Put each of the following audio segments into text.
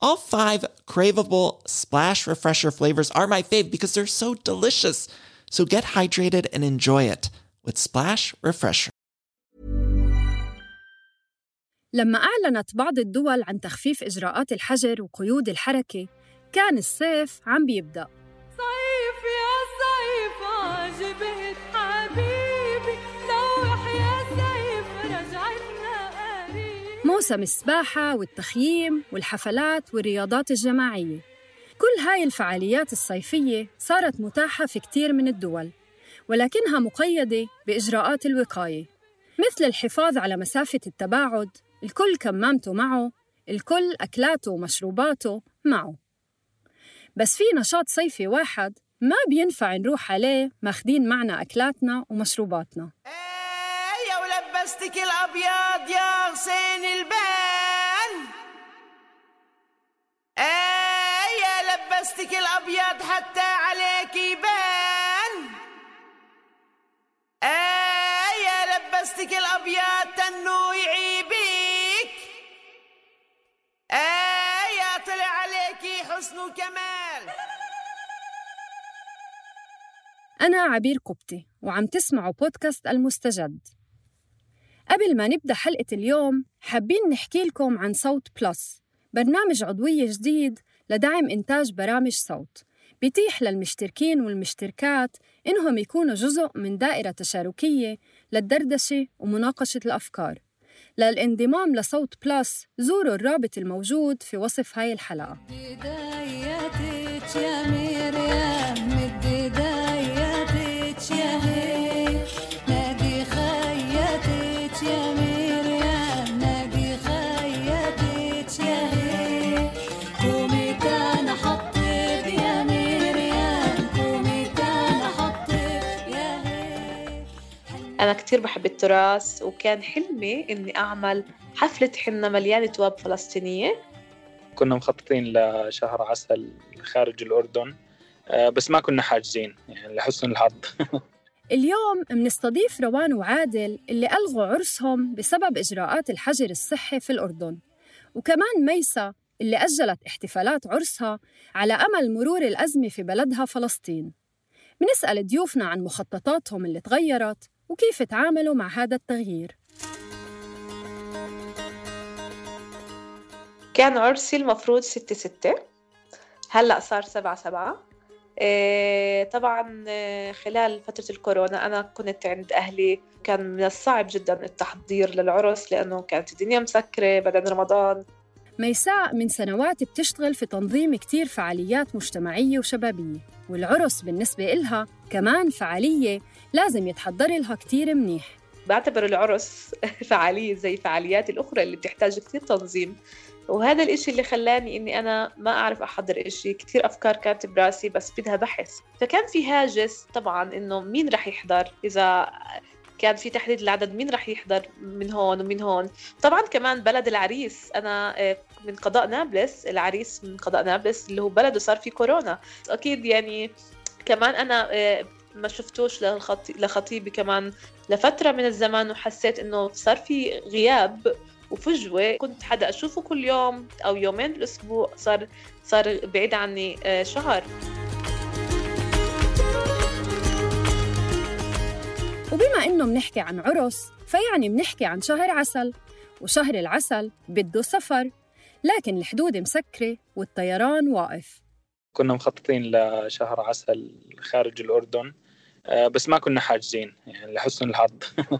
All five craveable Splash Refresher flavors are my fave because they're so delicious. So get hydrated and enjoy it with Splash Refresher. لما أعلنت بعض الدول عن تخفيف إجراءات الحجر وقيود الحركة كان الصيف عم بيبدأ صيف يا صيف عجبت موسم السباحة والتخييم والحفلات والرياضات الجماعية. كل هاي الفعاليات الصيفية صارت متاحة في كتير من الدول ولكنها مقيدة بإجراءات الوقاية. مثل الحفاظ على مسافة التباعد الكل كمامته معه الكل أكلاته ومشروباته معه. بس في نشاط صيفي واحد ما بينفع نروح عليه ماخدين معنا أكلاتنا ومشروباتنا. إيه. يا ولبستك الأبيض يا غصين البان. إيه يا لبستك الأبيض حتى عليك يبان. إيه يا لبستك الأبيض تنو يعيبك إيه يا طلع عليكي حسن وكمال أنا عبير قبطي وعم تسمعوا بودكاست المستجد. قبل ما نبدأ حلقة اليوم حابين نحكي لكم عن صوت Plus برنامج عضوية جديد لدعم إنتاج برامج صوت. بيتيح للمشتركين والمشتركات إنهم يكونوا جزء من دائرة تشاركية للدردشة ومناقشة الأفكار. للانضمام لصوت Plus زوروا الرابط الموجود في وصف هاي الحلقة. أنا كتير بحب التراث وكان حلمي إني أعمل حفلة حنة مليانة تواب فلسطينية. كنا مخططين لشهر عسل خارج الأردن آه، بس ما كنا حاجزين يعني لحسن الحظ. اليوم منستضيف روان وعادل اللي ألغوا عرسهم بسبب إجراءات الحجر الصحي في الأردن. وكمان ميسا اللي أجلت احتفالات عرسها على أمل مرور الأزمة في بلدها فلسطين. منسأل ضيوفنا عن مخططاتهم اللي تغيرت وكيف تعاملوا مع هذا التغيير؟ كان عرسي المفروض ستة ستة هلأ صار سبعة سبعة. إيه طبعا آه، خلال فترة الكورونا أنا كنت عند أهلي كان من الصعب جدا التحضير للعرس لأنه كانت الدنيا مسكرة بعدين رمضان. ميساء من سنوات بتشتغل في تنظيم كتير فعاليات مجتمعية وشبابية والعرس بالنسبة إلها كمان فعالية لازم يتحضر لها كتير منيح. بعتبر العرس فعالية زي فعاليات الأخرى اللي بتحتاج كتير تنظيم. وهذا الإشي اللي خلاني إني أنا ما أعرف أحضر إشي. كتير أفكار كانت براسي بس بدها بحث. فكان في هاجس طبعا إنه مين رح يحضر؟ إذا كان في تحديد العدد مين رح يحضر من هون ومن هون. طبعا كمان بلد العريس. أنا آه، من قضاء نابلس العريس من قضاء نابلس اللي هو بلده صار في كورونا. أكيد يعني كمان أنا آه، ما شفتوش لخطيبي كمان لفترة من الزمان وحسيت إنه صار في غياب وفجوة. كنت حدا أشوفه كل يوم أو يومين بالأسبوع صار صار بعيد عني آه، شهر. وبما إنه منحكي عن عرس فيعني منحكي عن شهر عسل. وشهر العسل بده سفر لكن الحدود مسكرة والطيران واقف. كنا مخططين لشهر عسل خارج الأردن. آه، بس ما كنا حاجزين يعني لحسن الحظ.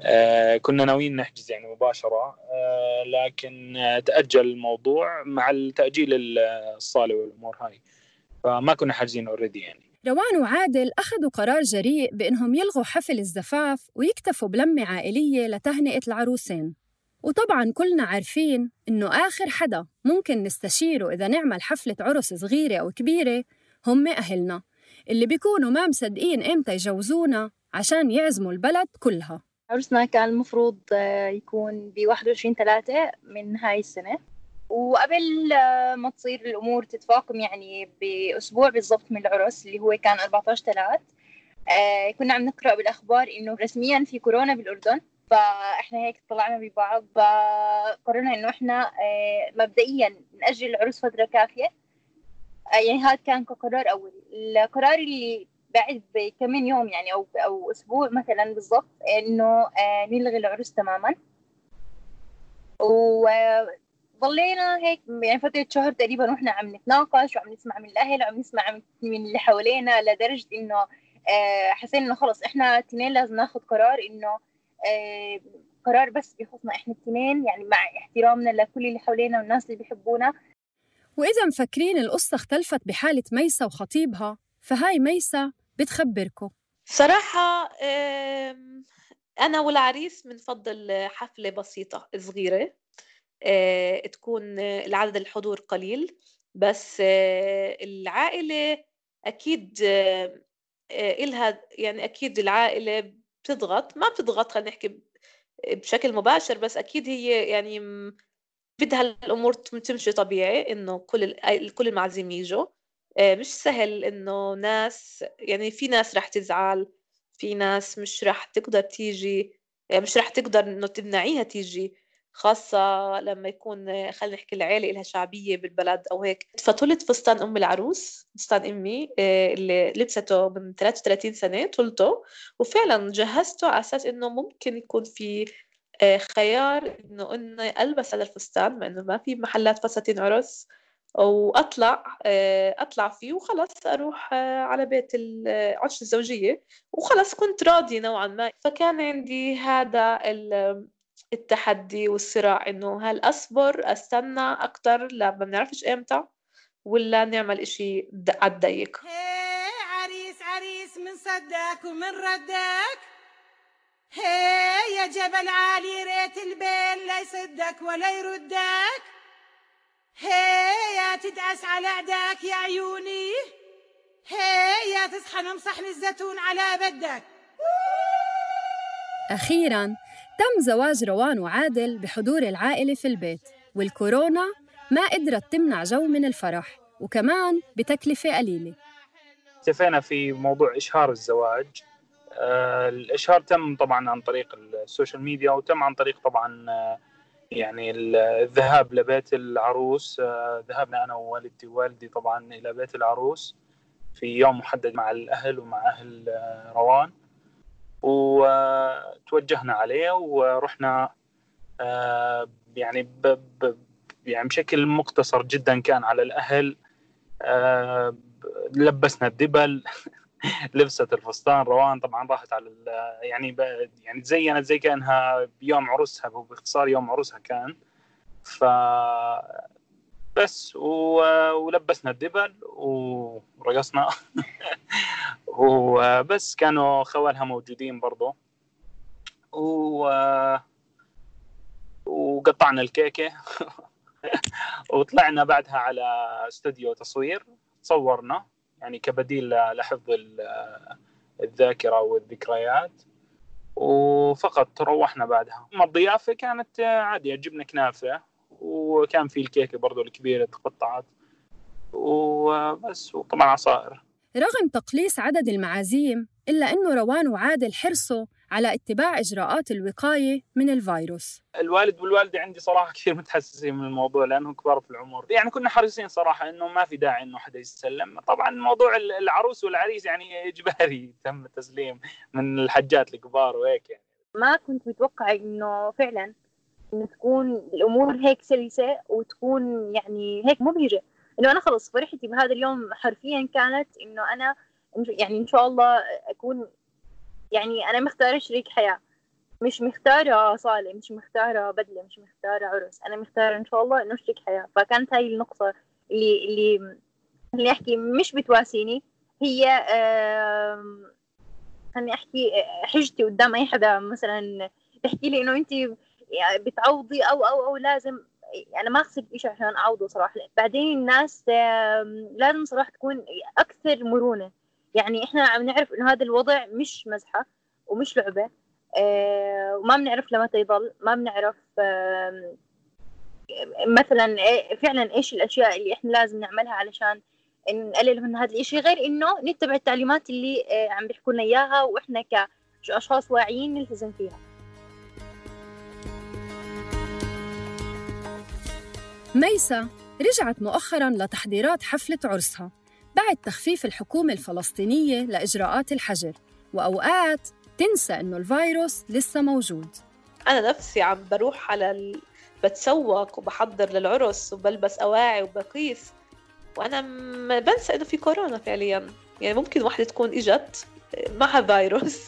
آه، كنا ناويين نحجز يعني مباشرة. آه، لكن آه، تأجل الموضوع مع التأجيل الصالة والأمور هاي. فما كنا حاجزين اوريدي يعني. روان وعادل أخذوا قرار جريء بإنهم يلغوا حفل الزفاف ويكتفوا بلمة عائلية لتهنئة العروسين. وطبعاً كلنا عارفين إنه آخر حدا ممكن نستشيره إذا نعمل حفلة عرس صغيرة أو كبيرة هم أهلنا. اللي بيكونوا ما مصدقين إمتى يجوزونا عشان يعزموا البلد كلها. عرسنا كان المفروض آه، يكون ب 21 ثلاثة من هاي السنة. وقبل آه، ما تصير الأمور تتفاقم يعني بأسبوع بالضبط من العرس اللي هو كان 14 ثلاث آه، كنا عم نقرأ بالأخبار إنه رسميا في كورونا بالأردن. فإحنا هيك طلعنا ببعض فقررنا إنه إحنا مبدئيا نأجل العرس فترة كافية. يعني هذا كان كقرار أولي القرار اللي بعد بكم يوم يعني أو أو أسبوع مثلا بالضبط إنه آه، نلغي العرس تماما. وظلينا هيك يعني فترة شهر تقريبا وإحنا عم نتناقش وعم نسمع من الأهل وعم نسمع من اللي حوالينا لدرجة إنه آه، حسينا إنه خلص إحنا اثنين لازم ناخذ قرار آه، قرار بس بيخصنا إحنا الاثنين يعني مع احترامنا لكل اللي حوالينا والناس اللي بيحبونا. وإذا مفكرين القصة اختلفت بحالة ميسا وخطيبها فهاي ميسا بتخبركم صراحة أنا والعريس بنفضل حفلة بسيطة صغيرة آه، تكون العدد الحضور قليل بس آه، العائلة أكيد آه، إلها يعني أكيد العائلة بتضغط. ما بتضغط خلينا نحكي بشكل مباشر بس أكيد هي يعني بدها الأمور تمشي طبيعي إنه كل كل المعازيم يجوا. آه، مش سهل إنه ناس يعني في ناس رح تزعل في ناس مش رح تقدر تيجي يعني مش رح تقدر إنه تمنعيها تيجي. خاصة لما يكون خلينا نحكي العيلة إلها شعبية بالبلد أو هيك. فطلت فستان أم العروس فستان أمي آه، اللي لبسته من 33 سنة طلته وفعلا جهزته على أساس إنه ممكن يكون في آه، خيار إنه إني ألبس هذا الفستان إنه ما في محلات فساتين عرس وأطلع آه، أطلع فيه وخلص أروح آه، على بيت العش الزوجية وخلص كنت راضية نوعا ما. فكان عندي هذا التحدي والصراع إنه هل أصبر أستنى أكثر لا ما بنعرفش إمتى ولا نعمل إشي على الضيق. عريس عريس من صدك ومن ردك هي يا جبل عالي ريت البين لا يصدك ولا يردك. هي يا تدعس على أعداك يا عيوني. هي يا تصحن صحن الزيتون على بدك. أخيراً تم زواج روان وعادل بحضور العائلة في البيت والكورونا ما قدرت تمنع جو من الفرح وكمان بتكلفة قليلة. اكتفينا في موضوع إشهار الزواج. آه الإشهار تم طبعا عن طريق ال social media وتم عن طريق طبعا آه يعني الذهاب لبيت العروس. آه، ذهبنا أنا ووالدتي ووالدي طبعا إلى بيت العروس في يوم محدد مع الأهل ومع آه، روان. وتوجهنا عليه ورحنا يعني يعني بشكل مختصر جدا كان على الأهل. لبسنا الدبل. لبست الفستان روان طبعا راحت على يعني يعني تزينت زي كأنها بيوم عرسها باختصار يوم عرسها كان. ف بس ولبسنا الدبل ورقصنا. وبس كانوا خوالها موجودين برضو. و وقطعنا الكيكة. وطلعنا بعدها على استوديو تصوير صورنا يعني كبديل لحفظ الذاكرة والذكريات. وفقط روحنا بعدها. أما الضيافة كانت عادية جبنا كنافة وكان في الكيكة برضو الكبيرة تقطعت. وبس وطبعا عصائر. رغم تقليص عدد المعازيم إلا أنه روان وعادل حرصوا على اتباع إجراءات الوقاية من الفيروس. الوالد والوالدة عندي صراحة كثير متحسسين من الموضوع لأنهم كبار في العمر. يعني كنا حريصين صراحة أنه ما في داعي أنه حدا يسلم طبعا موضوع العروس والعريس يعني إجباري تم التسليم من الحجات الكبار وهيك يعني. ما كنت متوقعة أنه فعلا إنه تكون الأمور هيك سلسة وتكون يعني هيك مبهجة. إنه أنا خلص فرحتي بهذا اليوم حرفيا كانت إنه أنا يعني إن شاء الله أكون يعني أنا مختارة شريك حياة. مش مختارة صالة مش مختارة بدلة مش مختارة عرس. أنا مختارة إن شاء الله إنه شريك حياة. فكانت هاي النقطة اللي اللي اللي أحكي مش بتواسيني. هي خليني أحكي حجتي قدام أي حدا. مثلا بحكي لي إنه انت بتعوضي أو أو أو لازم أنا ما اخسر شيء عشان أعوضه صراحة. بعدين الناس لازم صراحة تكون أكثر مرونة. يعني إحنا عم نعرف إنه هذا الوضع مش مزحة ومش لعبة. آه، وما بنعرف لمتى يضل ما بنعرف آم، مثلا إيه- فعلا إيش الأشياء اللي إحنا لازم نعملها علشان نقلل من هذا الإشي. غير إنه نتبع التعليمات اللي آه، عم بيحكوا لنا إياها وإحنا كاشخاص واعيين نلتزم فيها. ميسا رجعت مؤخرا لتحضيرات حفلة عرسها. بعد تخفيف الحكومة الفلسطينية لإجراءات الحجر وأوقات تنسى إنه الفيروس لسه موجود. أنا نفسي عم بروح على ال... بتسوق وبحضر للعرس وبلبس أواعي وبقيس وأنا م... بنسى إنه في كورونا فعليا. يعني ممكن وحده تكون إجت معها فيروس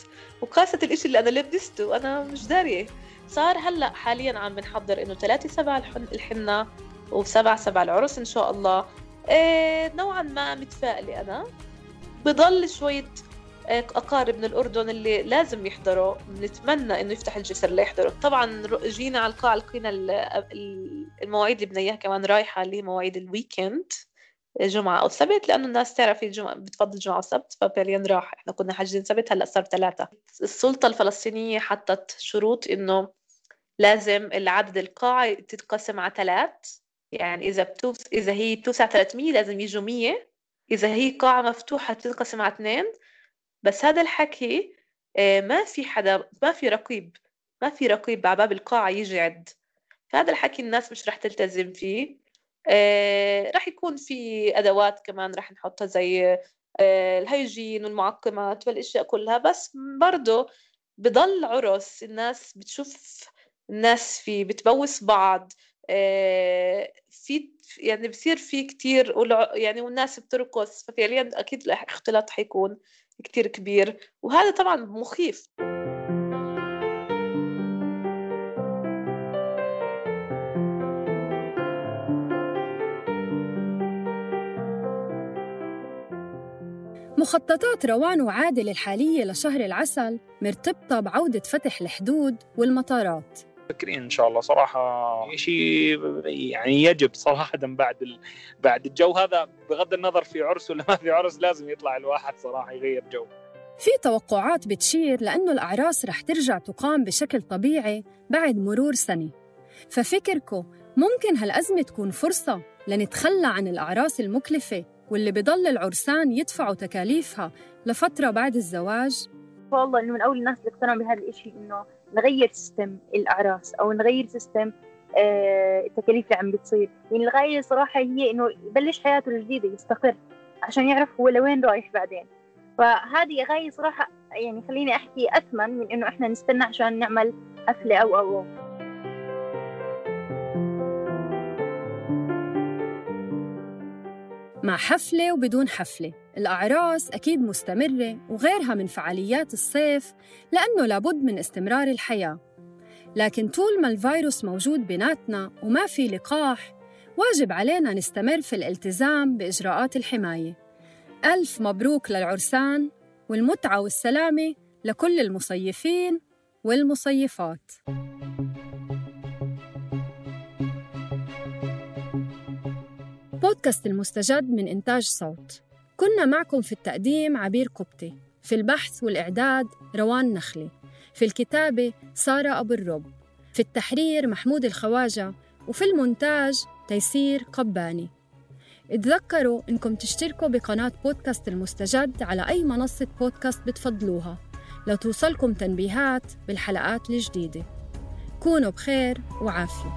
وقاست الإشي اللي أنا لبسته. وأنا مش دارية. صار هلأ حاليا عم بنحضر إنه ثلاثة سبعة الحن... الحنة وسبعة سبعة العرس إن شاء الله. نوعا ما متفائلة أنا. بضل شوية آه، أقارب من الأردن اللي لازم يحضروا. بنتمنى إنه يفتح الجسر ليحضروا. طبعا جينا على القاعة لقينا ال- ال- المواعيد اللي بدنا إياها كمان رايحة اللي هي مواعيد الويكند جمعة أو سبت لأنه الناس تعرف الجمعة بتفضل جمعة وسبت ففعليا راح. إحنا كنا حاجزين سبت هلأ صار ثلاثة. السلطة الفلسطينية حطت شروط إنه لازم العدد القاعة تتقسم على ثلاث. يعني إذا بتوس إذا هي بتوسع 300 لازم يجوا 100 إذا هي قاعة مفتوحة بتنقسم على اثنين بس هذا الحكي آه، ما في حدا ما في رقيب ما في رقيب على باب القاعة يجي يعد. فهذا الحكي الناس مش رح تلتزم فيه. آه، رح يكون في أدوات كمان رح نحطها زي آه، الهيجين والمعقمات والأشياء كلها. بس برضه بضل عرس الناس بتشوف الناس فيه بتبوس بعض. في يعني بصير في كتير يعني والناس بترقص ففعليا أكيد الاختلاط حيكون كتير كبير وهذا طبعا مخيف. مخططات روان وعادل الحالية لشهر العسل مرتبطة بعودة فتح الحدود والمطارات. فكرين إن شاء الله صراحة. شيء يعني يجب صراحة بعد ال... بعد الجو هذا. بغض النظر في عرس ولا ما في عرس لازم يطلع الواحد صراحة يغير جو. في توقعات بتشير لأنه الأعراس رح ترجع تقام بشكل طبيعي بعد مرور سنة. ففكركم ممكن هالأزمة تكون فرصة لنتخلى عن الأعراس المكلفة واللي بضل العرسان يدفعوا تكاليفها لفترة بعد الزواج؟ والله إنه من أول الناس اللي اقتنعوا بهذا الشيء إنه نغير system الأعراس أو نغير system آه، التكاليف اللي عم بتصير. يعني الغاية صراحة هي إنه يبلش حياته الجديدة يستقر عشان يعرف هو لوين رايح بعدين. فهذه غاية صراحة يعني خليني أحكي أثمن من إنه إحنا نستنى عشان نعمل حفله أو أو أو. مع حفلة وبدون حفلة. الأعراس أكيد مستمرة وغيرها من فعاليات الصيف لأنه لابد من استمرار الحياة. لكن طول ما الفيروس موجود بيناتنا وما في لقاح واجب علينا نستمر في الالتزام بإجراءات الحماية. ألف مبروك للعرسان والمتعة والسلامة لكل المصيفين والمصيفات. بودكاست المستجد من إنتاج صوت. كنا معكم في التقديم عبير قبطي في البحث والإعداد روان نخلي في الكتابة سارة أبو الرب في التحرير محمود الخواجة وفي المونتاج تيسير قباني. اتذكروا إنكم تشتركوا بقناة بودكاست المستجد على أي منصة بودكاست بتفضلوها لتوصلكم تنبيهات بالحلقات الجديدة. كونوا بخير وعافية.